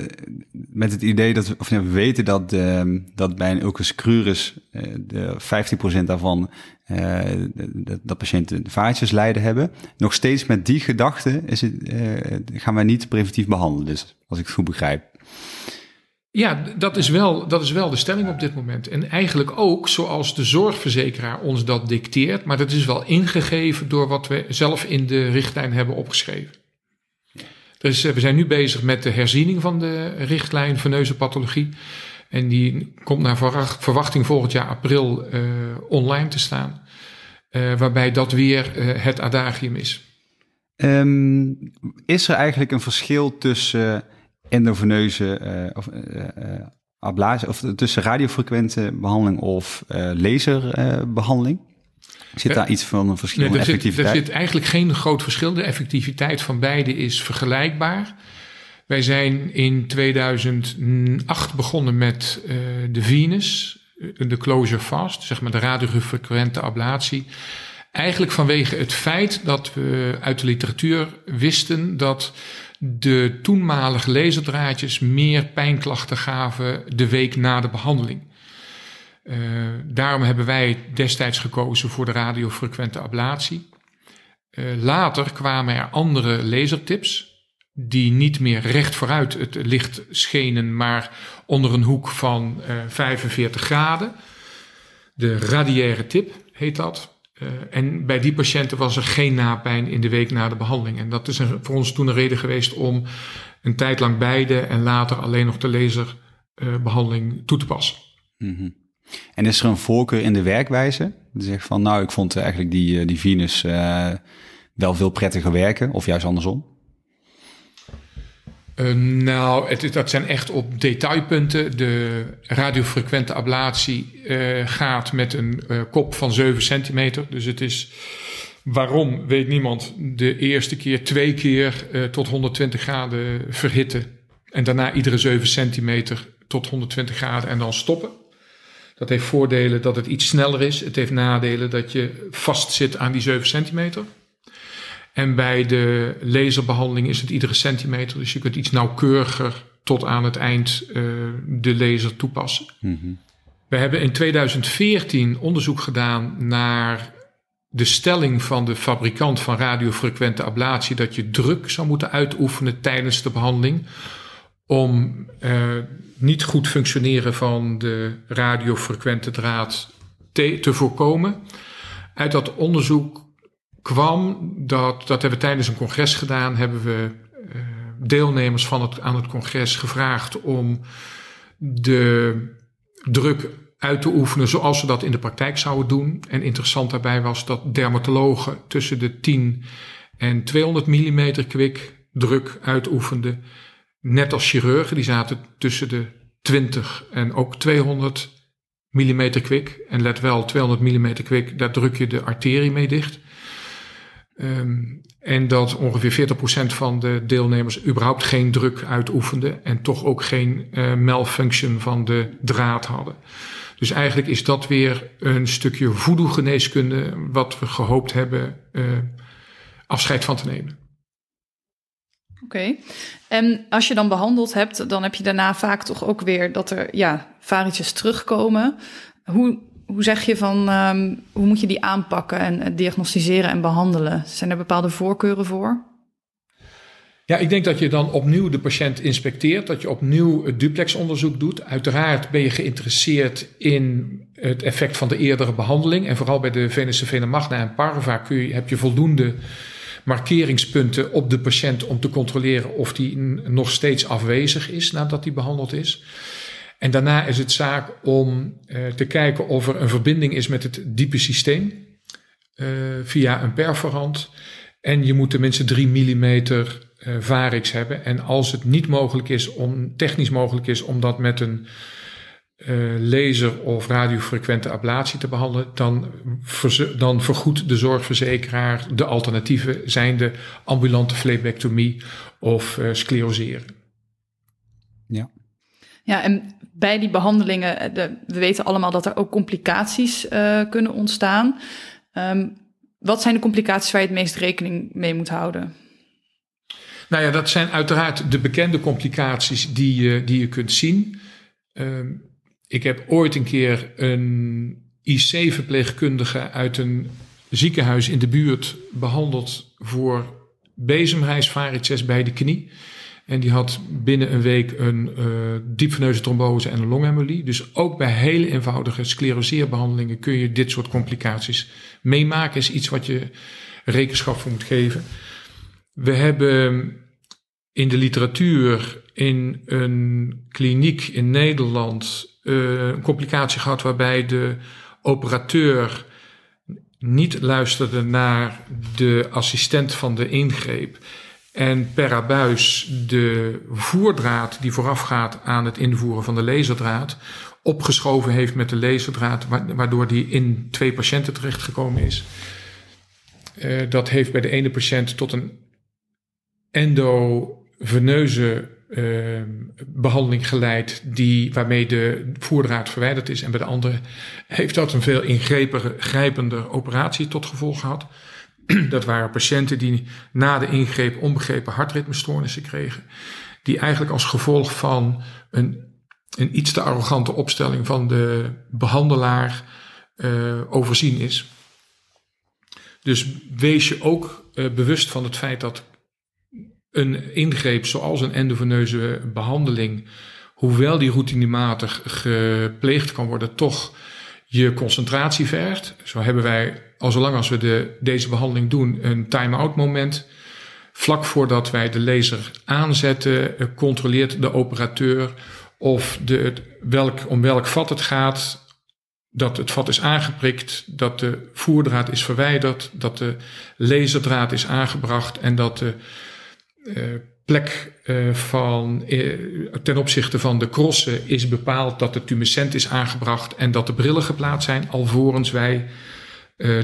met het idee dat we, of nee, we weten dat, eh, dat bij een ulcus crurus eh, de 15% daarvan eh, dat, dat patiënten vaatjes lijden hebben. Nog steeds met die gedachte is het, eh, gaan wij niet preventief behandelen, dus, als ik het goed begrijp. Ja, dat is, wel, dat is wel de stelling op dit moment. En eigenlijk ook zoals de zorgverzekeraar ons dat dicteert. Maar dat is wel ingegeven door wat we zelf in de richtlijn hebben opgeschreven. Dus eh, we zijn nu bezig met de herziening van de richtlijn veneuze pathologie. En die komt naar verwacht- verwachting volgend jaar april eh, online te staan. Eh, waarbij dat weer het adagium is. Ehm, is er eigenlijk een verschil tussen endoveneuze of of tussen radiofrequente behandeling of eh, laserbehandeling? Zit daar iets van een verschil Nee, in er, zit, er effectiviteit? zit eigenlijk geen groot verschil. De effectiviteit van beide is vergelijkbaar. Wij zijn in 2008 begonnen met eh, de Venus, eh, de closure fast, zeg maar de radiofrequente ablatie. Eigenlijk vanwege het feit dat we uit de literatuur wisten dat de toenmalige laserdraadjes meer pijnklachten gaven de week na de behandeling. Uh, daarom hebben wij destijds gekozen voor de radiofrequente ablatie. Uh, later kwamen er andere lasertips, die niet meer recht vooruit het licht schenen, maar onder een hoek van uh, 45 graden. De radiaire tip heet dat. En bij die patiënten was er geen napijn in de week na de behandeling. En dat is voor ons toen een reden geweest om een tijd lang beide en later alleen nog de laserbehandeling toe te passen. Mm. En is er een voorkeur in de werkwijze? Zegt van, nou, ik vond eigenlijk die, die Venus uh, wel veel prettiger werken, of juist andersom? Uh, nou, het, dat zijn echt op detailpunten. De radiofrequente ablatie gaat met een kop van 7 centimeter. Dus het is, waarom weet niemand, de eerste keer twee keer tot 120 graden verhitten. En daarna iedere 7 centimeter tot 120 graden en dan stoppen. Dat heeft voordelen dat het iets sneller is. Het heeft nadelen dat je vastzit aan die 7 centimeter. En bij de laserbehandeling is het iedere centimeter. Dus je kunt iets nauwkeuriger tot aan het eind uh, de laser toepassen. Mm -hmm. We hebben in 2014 onderzoek gedaan naar de stelling van de fabrikant van radiofrequente ablatie dat je druk zou moeten uitoefenen tijdens de behandeling om uh, niet goed functioneren van de radiofrequente draad te, voorkomen. Uit dat onderzoek kwam dat, dat hebben we tijdens een congres gedaan, hebben we uh, deelnemers van het, aan het congres gevraagd om de druk uit te oefenen zoals ze dat in de praktijk zouden doen. En interessant daarbij was dat dermatologen tussen de 10 en 200 mm kwik druk uitoefenden. Net als chirurgen, die zaten tussen de 20 en ook 200 mm kwik. En let wel, 200 mm kwik, daar druk je de arterie mee dicht. Ehm, en dat ongeveer 40% van de deelnemers überhaupt geen druk uitoefende en toch ook geen uh, malfunction van de draad hadden. Dus eigenlijk is dat weer een stukje voodoo-geneeskunde wat we gehoopt hebben uh, afscheid van te nemen. Oké. En als je dan behandeld hebt, dan heb je daarna vaak toch ook weer dat er ja, varietjes terugkomen. Hoe, hoe zeg je van, um, hoe moet je die aanpakken en diagnosticeren en behandelen? Zijn er bepaalde voorkeuren voor? Ja, ik denk dat je dan opnieuw de patiënt inspecteert, dat je opnieuw het duplexonderzoek doet. Uiteraard ben je geïnteresseerd in het effect van de eerdere behandeling. En vooral bij de venus vena magna en parva heb je voldoende markeringspunten op de patiënt om te controleren of die nog steeds afwezig is nadat die behandeld is. En daarna is het zaak om uh, te kijken of er een verbinding is met het diepe systeem uh, via een perforant. En je moet tenminste 3 mm uh, varix hebben. En als het niet mogelijk is, om, technisch mogelijk is om dat met een laser of radiofrequente ablatie te behandelen, dan, dan vergoedt de zorgverzekeraar de alternatieven, zijn de ambulante flebectomie of scleroseren. Ja. Ja, en bij die behandelingen, de, we weten allemaal dat er ook complicaties uh, kunnen ontstaan. Um, wat zijn de complicaties waar je het meest rekening mee moet houden? Nou ja, dat zijn uiteraard de bekende complicaties die, uh, die je kunt zien. Um, ik heb ooit een keer een IC-verpleegkundige uit een ziekenhuis in de buurt behandeld voor bezemreisvarices bij de knie. En die had binnen een week een uh, diepveneuze trombose en een longembolie. Dus ook bij hele eenvoudige scleroseerbehandelingen kun je dit soort complicaties meemaken. Is iets wat je rekenschap voor moet geven. We hebben in de literatuur in een kliniek in Nederland een complicatie gehad waarbij de operateur niet luisterde naar de assistent van de ingreep en per abuis de voerdraad die voorafgaat aan het invoeren van de laserdraad opgeschoven heeft met de laserdraad, waardoor die in twee patiënten terechtgekomen is. Uh, dat heeft bij de ene patiënt tot een endoveneuze uh, behandeling geleid, die, waarmee de voerdraad verwijderd is. En bij de andere heeft dat een veel ingrijpender operatie tot gevolg gehad. Dat waren patiënten die na de ingreep onbegrepen hartritmestoornissen kregen. Die eigenlijk als gevolg van een, een iets te arrogante opstelling van de behandelaar uh, overzien is. Dus wees je ook uh, bewust van het feit dat een ingreep zoals een endoveneuze behandeling, hoewel die routinematig gepleegd kan worden, toch je concentratie vergt. Zo hebben wij, al zolang als we de, deze behandeling doen, een time-out moment. Vlak voordat wij de laser aanzetten, eh, controleert de operateur of de, welk, om welk vat het gaat, dat het vat is aangeprikt, dat de voerdraad is verwijderd, dat de laserdraad is aangebracht en dat de plek uh, van, uh, ten opzichte van de crossen is bepaald dat de tumescent is aangebracht en dat de brillen geplaatst zijn, alvorens wij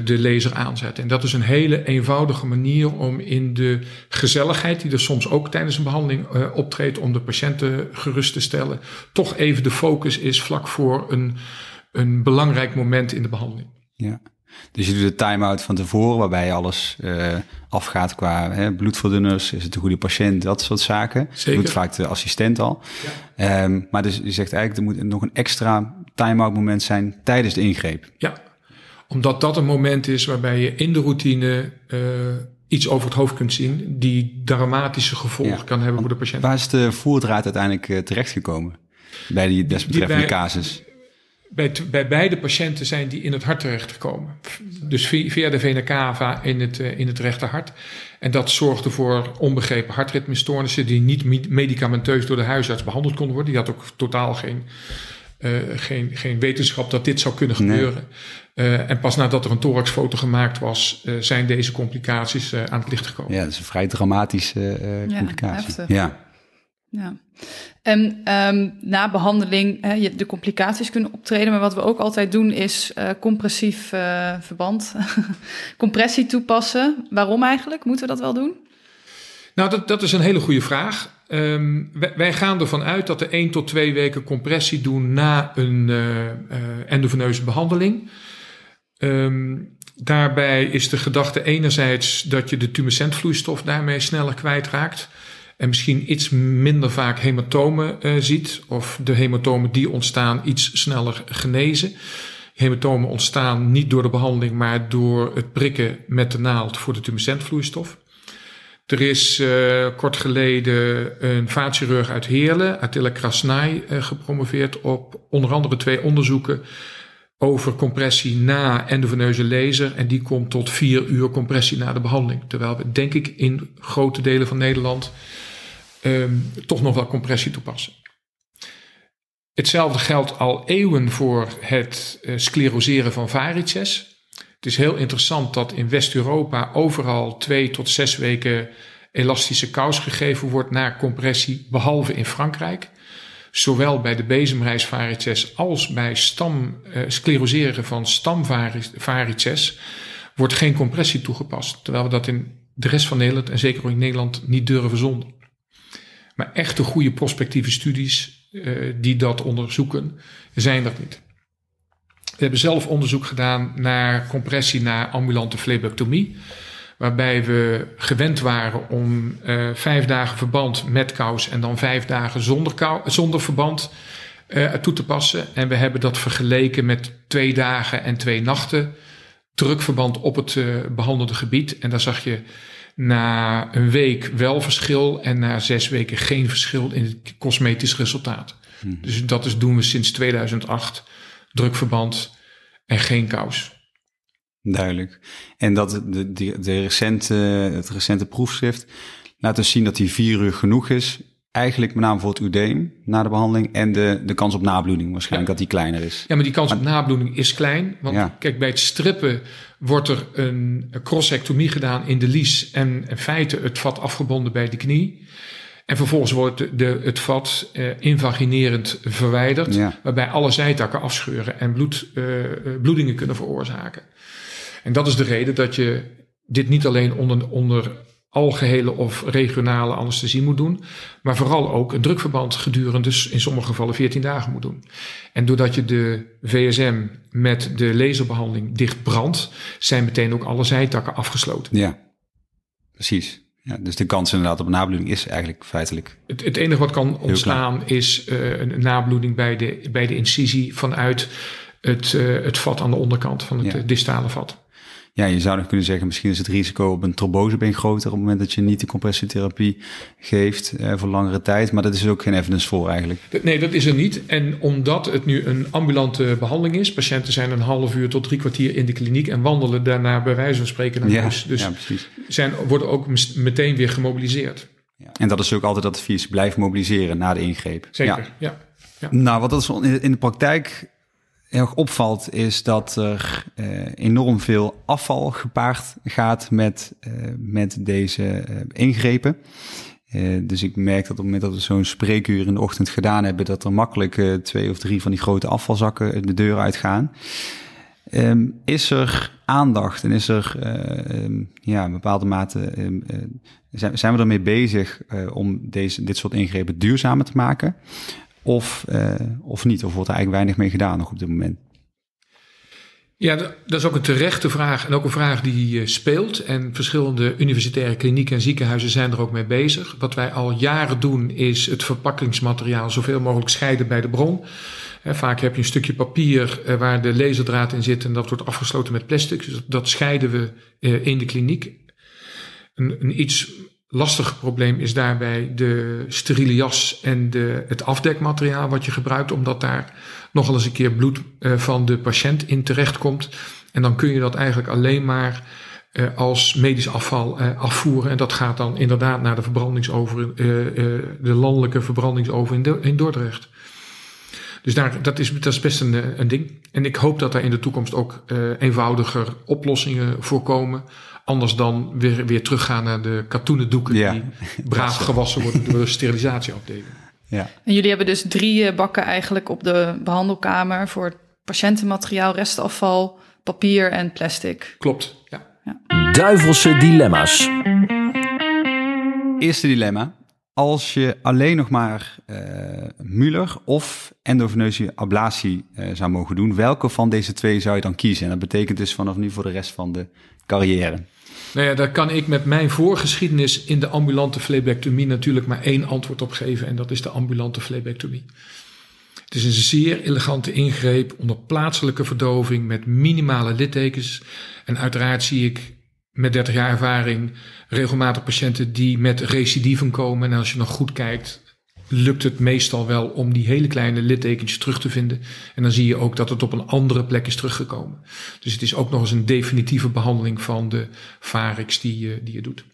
de laser aanzetten. En dat is een hele eenvoudige manier om in de gezelligheid, die er soms ook tijdens een behandeling optreedt, om de patiënten gerust te stellen, toch even de focus is vlak voor een, een belangrijk moment in de behandeling. Ja. Dus je doet de time-out van tevoren, waarbij alles uh, afgaat qua hè, bloedverdunners, is het een goede patiënt, dat soort zaken. Zeker. doet vaak de assistent al. Ja. Um, maar dus je zegt eigenlijk, er moet nog een extra time-out moment zijn tijdens de ingreep. Ja, omdat dat een moment is waarbij je in de routine uh, iets over het hoofd kunt zien, die dramatische gevolgen ja. kan hebben voor de patiënt. Waar is de voerdraad uiteindelijk uh, terechtgekomen? Bij die desbetreffende die bij, casus? Bij, bij beide patiënten zijn die in het hart terechtgekomen. Dus via de vena cava in het, uh, in het rechterhart. En dat zorgde voor onbegrepen hartritmestoornissen die niet medicamenteus door de huisarts behandeld konden worden. Die had ook totaal geen, uh, geen, geen wetenschap dat dit zou kunnen gebeuren. Nee. Uh, en pas nadat er een thoraxfoto gemaakt was, zijn deze complicaties aan het licht gekomen. Ja, dat is een vrij dramatische complicatie. Ja, ja. Ja. En ehm, na behandeling hè, de complicaties kunnen optreden, maar wat we ook altijd doen is eh, compressief eh, verband, compressie toepassen. Waarom eigenlijk? Moeten we dat wel doen? Nou, dat, dat is een hele goede vraag. Ehm, wij, gaan ervan uit dat we 1 tot 2 weken compressie doen na een eh, endoveneuze behandeling. Ehm, daarbij is de gedachte enerzijds dat je de tumescentvloeistof daarmee sneller kwijtraakt. En misschien iets minder vaak hematomen eh, ziet. Of de hematomen die ontstaan iets sneller genezen. Hematomen ontstaan niet door de behandeling, maar door het prikken met de naald voor de tumescentvloeistof. Er is eh, kort geleden een vaatchirurg uit Heerlen, Attila Krasnai, eh, gepromoveerd op onder andere twee onderzoeken over compressie na endoveneuze laser. En die komt tot vier uur compressie na de behandeling. Terwijl we, denk ik, in grote delen van Nederland ehm, toch nog wel compressie toepassen. Hetzelfde geldt al eeuwen voor het eh, scleroseren van varices. Het is heel interessant dat in West-Europa overal twee tot zes weken elastische kous gegeven wordt na compressie, behalve in Frankrijk. Zowel bij de bezemreisvarices als bij stam, eh, scleroseren van stamvarices wordt geen compressie toegepast. Terwijl we dat in de rest van Nederland en zeker ook in Nederland niet durven zonder. Maar echte goede prospectieve studies eh, die dat onderzoeken, zijn er niet. We hebben zelf onderzoek gedaan naar compressie na ambulante flebectomie. Waarbij we gewend waren om eh, vijf dagen verband met kous en dan vijf dagen zonder, kou, zonder verband eh, toe te passen. En we hebben dat vergeleken met twee dagen en twee nachten drukverband op het eh, behandelde gebied. En daar zag je na een week wel verschil en na zes weken geen verschil in het cosmetisch resultaat. Dus dat is, doen we sinds 2008. Drukverband en geen kous. Duidelijk. En dat de, de, de recente, het recente proefschrift laat dus zien dat die vier uur genoeg is. Eigenlijk met name voor het udeem na de behandeling en de, de kans op nabloeding waarschijnlijk dat die kleiner is. Ja, maar die kans op nabloeding is klein. Want Ja. kijk, bij het strippen wordt er een crossectomie gedaan in de lies. En in feite het vat afgebonden bij de knie. En vervolgens wordt de, het vat eh, invaginerend verwijderd. Ja. Waarbij alle zijtakken afscheuren en bloed, eh, eh, bloedingen kunnen veroorzaken. En dat is de reden dat je dit niet alleen onder, onder algehele of regionale anesthesie moet doen. Maar vooral ook een drukverband gedurende dus in sommige gevallen 14 dagen moet doen. En doordat je de VSM met de laserbehandeling dicht brandt, zijn meteen ook alle zijtakken afgesloten. Ja, precies. Ja, dus de kans inderdaad op nabloeding is eigenlijk feitelijk. Het, het enige wat kan ontstaan is eh, een nabloeding bij de, bij de incisie vanuit het, eh, het vat aan de onderkant van het Ja. eh, distale vat. Ja, je zou nog kunnen zeggen, misschien is het risico op een trombosebeen groter op het moment dat je niet de compressietherapie geeft eh, voor langere tijd. Maar dat is ook geen evidence voor eigenlijk. Nee, dat is er niet. En omdat het nu een ambulante behandeling is, patiënten zijn een half uur tot drie kwartier in de kliniek en wandelen daarna bij wijze van spreken naar Ja, huis. Dus ja, precies. zijn, worden ook meteen weer gemobiliseerd. Ja. En dat is ook altijd advies, blijf mobiliseren na de ingreep. Zeker, Ja. ja. Nou, wat ons in in de praktijk erg opvalt, is dat er eh, enorm veel afval gepaard gaat met, eh, met deze eh, ingrepen. Dus ik merk dat op het moment dat we zo'n spreekuur in de ochtend gedaan hebben, dat er makkelijk twee of drie van die grote afvalzakken de deur uitgaan. Ehm, is er aandacht en is er ehm, ja, bepaalde mate, ehm, eh, zijn, zijn we ermee bezig om deze, dit soort ingrepen duurzamer te maken? Of, eh, of niet? Of wordt er eigenlijk weinig mee gedaan nog op dit moment? Ja, dat is ook een terechte vraag en ook een vraag die eh, speelt. En verschillende universitaire klinieken en ziekenhuizen zijn er ook mee bezig. Wat wij al jaren doen is het verpakkingsmateriaal zoveel mogelijk scheiden bij de bron. Hè, vaak heb je een stukje papier eh, waar de laserdraad in zit en dat wordt afgesloten met plastic. Dus dat scheiden we eh, in de kliniek. Een, een iets lastig probleem is daarbij de steriele jas en de, het afdekmateriaal wat je gebruikt, omdat daar nogal eens een keer bloed eh, van de patiënt in terechtkomt. En dan kun je dat eigenlijk alleen maar eh, als medisch afval eh, afvoeren. En dat gaat dan inderdaad naar de verbrandingsover, de landelijke verbrandingsover in, in Dordrecht. Dus daar, dat, is, dat is best een, eh, een ding. En ik hoop dat er in de toekomst ook uh, eenvoudiger oplossingen voorkomen. Anders dan weer, weer teruggaan naar de katoenen doeken Ja. die braaf gewassen worden door de sterilisatieafdeling. Ja. En jullie hebben dus drie eh, bakken eigenlijk op de behandelkamer voor patiëntenmateriaal, restafval, papier en plastic. Klopt, ja. Duivelse dilemma's. Eerste dilemma. Als je alleen nog maar eh Muller of endoveneuze ablatie eh, zou mogen doen, welke van deze twee zou je dan kiezen? En dat betekent dus vanaf nu voor de rest van de carrière. Nou ja, daar kan ik met mijn voorgeschiedenis in de ambulante flebectomie natuurlijk maar één antwoord op geven. En dat is de ambulante flebectomie. Het is een zeer elegante ingreep onder plaatselijke verdoving met minimale littekens. En uiteraard zie ik met 30 jaar ervaring regelmatig patiënten die met recidiven komen. En als je nog goed kijkt, lukt het meestal wel om die hele kleine littekentjes terug te vinden. En dan zie je ook dat het op een andere plek is teruggekomen. Dus het is ook nog eens een definitieve behandeling van de varix die je, die je doet.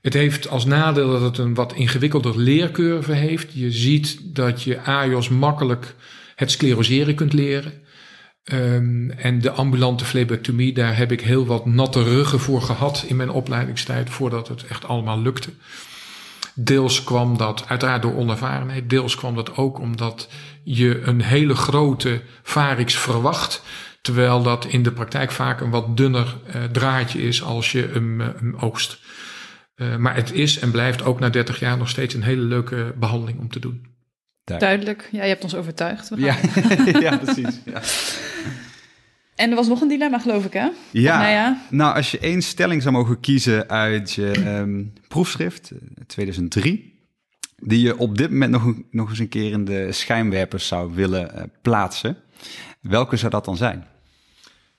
Het heeft als nadeel dat het een wat ingewikkelder leercurve heeft. Je ziet dat je AIOS makkelijk het scleroseren kunt leren. Um, en de ambulante flebectomie, daar heb ik heel wat natte ruggen voor gehad in mijn opleidingstijd voordat het echt allemaal lukte. Deels kwam dat uiteraard door onervarenheid, deels kwam dat ook omdat je een hele grote varix verwacht, terwijl dat in de praktijk vaak een wat dunner uh, draadje is als je hem, uh, hem oogst. Uh, maar het is en blijft ook na 30 jaar nog steeds een hele leuke behandeling om te doen. Duidelijk. Ja, je hebt ons overtuigd. Ja, ja precies. Ja. En er was nog een dilemma, geloof ik, hè? Ja. Nou ja. Nou, als je één stelling zou mogen kiezen uit je um, proefschrift, 2003, die je op dit moment nog, nog eens een keer in de schijnwerpers zou willen uh, plaatsen, welke zou dat dan zijn?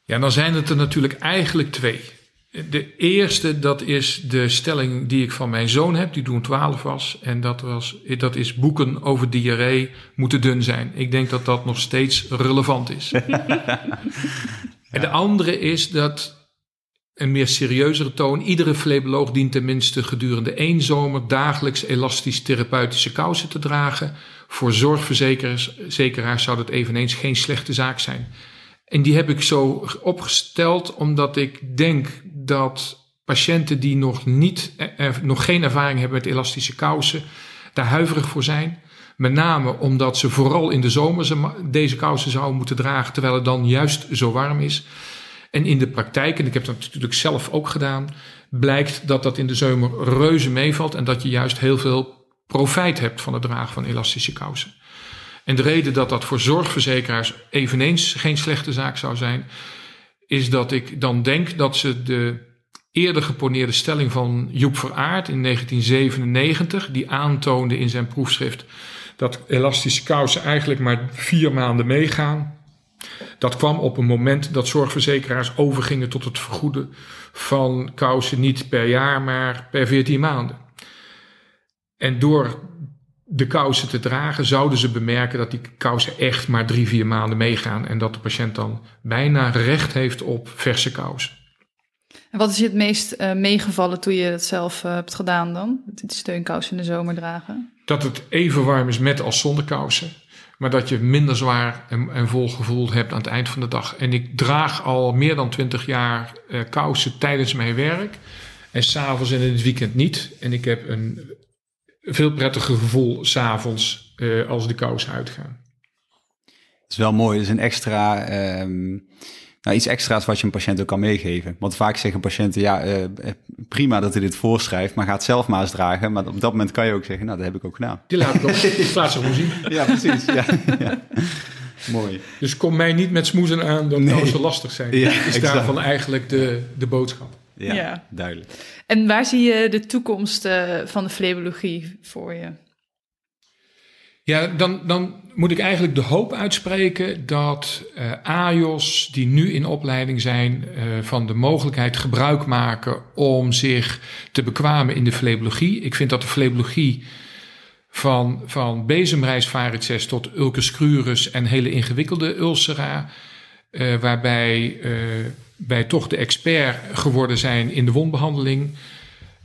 Ja, dan zijn het er natuurlijk eigenlijk twee. De eerste, dat is de stelling die ik van mijn zoon heb, die toen 12 was. En dat, was, dat is boeken over diarree moeten dun zijn. Ik denk dat dat nog steeds relevant is. ja. En de andere is dat een meer serieuzere toon. Iedere fleboloog dient tenminste gedurende één zomer dagelijks elastisch therapeutische kousen te dragen. Voor zorgverzekeraars zou dat eveneens geen slechte zaak zijn. En die heb ik zo opgesteld omdat ik denk dat patiënten die nog, niet, er, nog geen ervaring hebben met elastische kousen, daar huiverig voor zijn. Met name omdat ze vooral in de zomer deze kousen zouden moeten dragen, terwijl het dan juist zo warm is. En in de praktijk, en ik heb dat natuurlijk zelf ook gedaan, blijkt dat dat in de zomer reuze meevalt en dat je juist heel veel profijt hebt van het dragen van elastische kousen. En de reden dat dat voor zorgverzekeraars eveneens geen slechte zaak zou zijn, is dat ik dan denk dat ze de eerder geponeerde stelling van Joep Veraard in 1997, die aantoonde in zijn proefschrift dat elastische kousen eigenlijk maar vier maanden meegaan, dat kwam op een moment dat zorgverzekeraars overgingen tot het vergoeden van kousen niet per jaar, maar per 14 maanden. En door de kousen te dragen, zouden ze bemerken dat die kousen echt maar drie, vier maanden meegaan. En dat de patiënt dan bijna recht heeft op verse kousen. En wat is je het meest uh, meegevallen toen je het zelf uh, hebt gedaan dan? Die steunkousen in de zomer dragen? Dat het even warm is met als zonder kousen. Maar dat je minder zwaar en, en vol gevoel hebt aan het eind van de dag. En ik draag al meer dan twintig jaar uh, kousen tijdens mijn werk. En s'avonds en in het weekend niet. En ik heb een veel prettiger gevoel s'avonds uh, als de kousen uitgaan. Dat is wel mooi. Dat is een extra, um, nou, iets extra's wat je een patiënt ook kan meegeven. Want vaak zeggen patiënten, ja, uh, prima dat hij dit voorschrijft, maar ga het zelf maar eens dragen. Maar op dat moment kan je ook zeggen, nou, dat heb ik ook gedaan. Die laat ik ook. Ik laat ze gewoon zien. Ja, precies. Ja, ja. Mooi. Dus kom mij niet met smoezen aan dat nee. kousen lastig zijn. Ja, is exact. daarvan eigenlijk de, de boodschap. Ja, Ja. duidelijk. En waar zie je de toekomst uh, van de flebologie voor je? Ja, dan, dan moet ik eigenlijk de hoop uitspreken dat uh, AJOS, die nu in opleiding zijn, uh, van de mogelijkheid gebruik maken om zich te bekwamen in de flebologie. Ik vind dat de flebologie van, van tot ulcus crurus en hele ingewikkelde ulcera, uh, waarbij wij toch de expert geworden zijn in de wondbehandeling.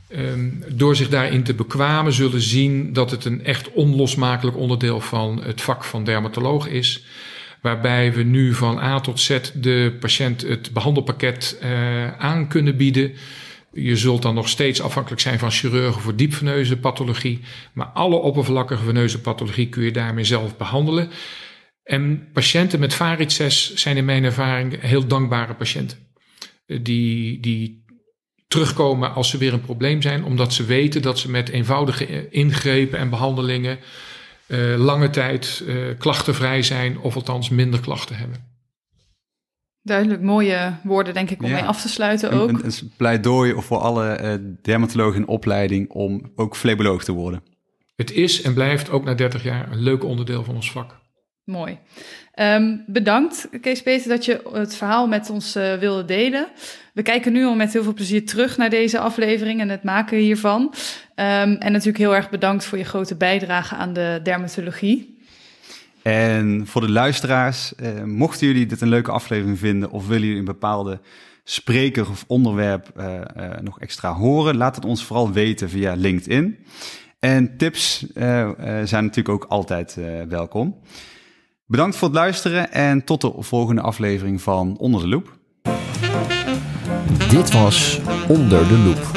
ehm, door zich daarin te bekwamen, zullen zien dat het een echt onlosmakelijk onderdeel van het vak van dermatoloog is. Waarbij we nu van A tot Z de patiënt het behandelpakket uh, aan kunnen bieden. Je zult dan nog steeds afhankelijk zijn van chirurgen voor diepveneuze pathologie. Maar alle oppervlakkige veneuze pathologie kun je daarmee zelf behandelen. En patiënten met varices zijn in mijn ervaring heel dankbare patiënten. Die, die terugkomen als ze weer een probleem zijn, omdat ze weten dat ze met eenvoudige ingrepen en behandelingen uh, lange tijd uh, klachtenvrij zijn, of althans minder klachten hebben. Duidelijk mooie woorden, denk ik, om mee af te sluiten ook. Een, een pleidooi voor alle uh, dermatologen in opleiding om ook fleboloog te worden. Het is en blijft ook na 30 jaar een leuk onderdeel van ons vak. Mooi. Um, bedankt, Kees Peter, dat je het verhaal met ons uh, wilde delen. We kijken nu al met heel veel plezier terug naar deze aflevering en het maken hiervan. Um, en natuurlijk heel erg bedankt voor je grote bijdrage aan de dermatologie. En voor de luisteraars, uh, mochten jullie dit een leuke aflevering vinden of willen jullie een bepaalde spreker of onderwerp uh, nog extra horen, laat het ons vooral weten via LinkedIn. En tips zijn natuurlijk ook altijd welkom. Bedankt voor het luisteren en tot de volgende aflevering van Onder de Loep. Dit was Onder de Loep.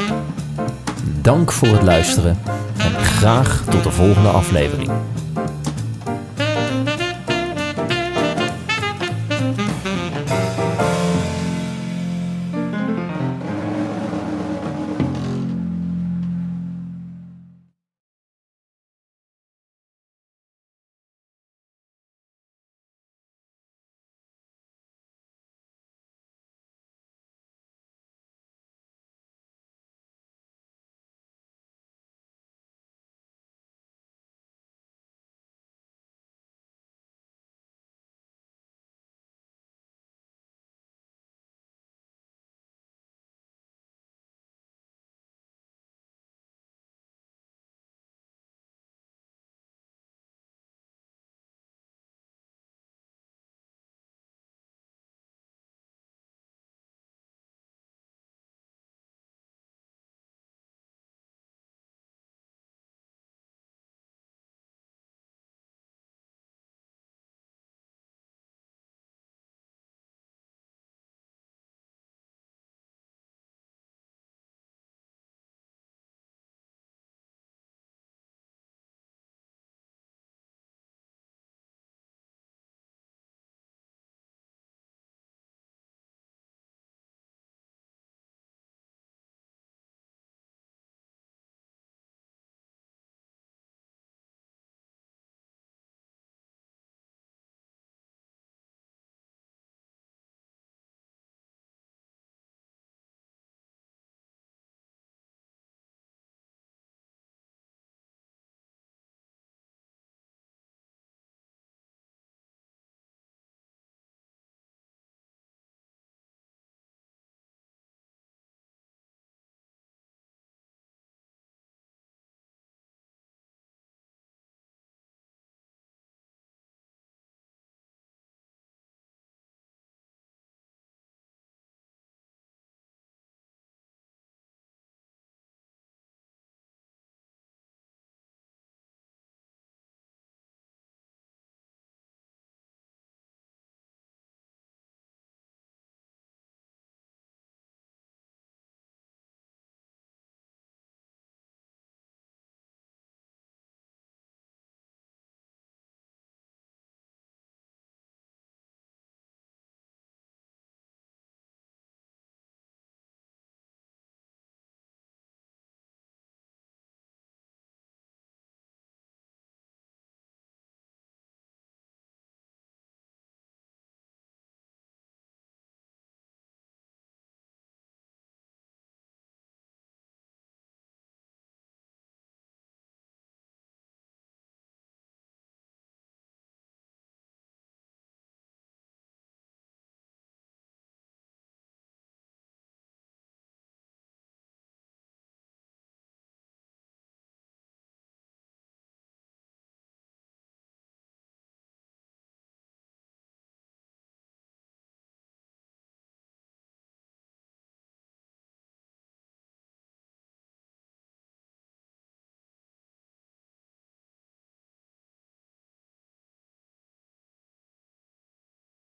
Dank voor het luisteren en graag tot de volgende aflevering.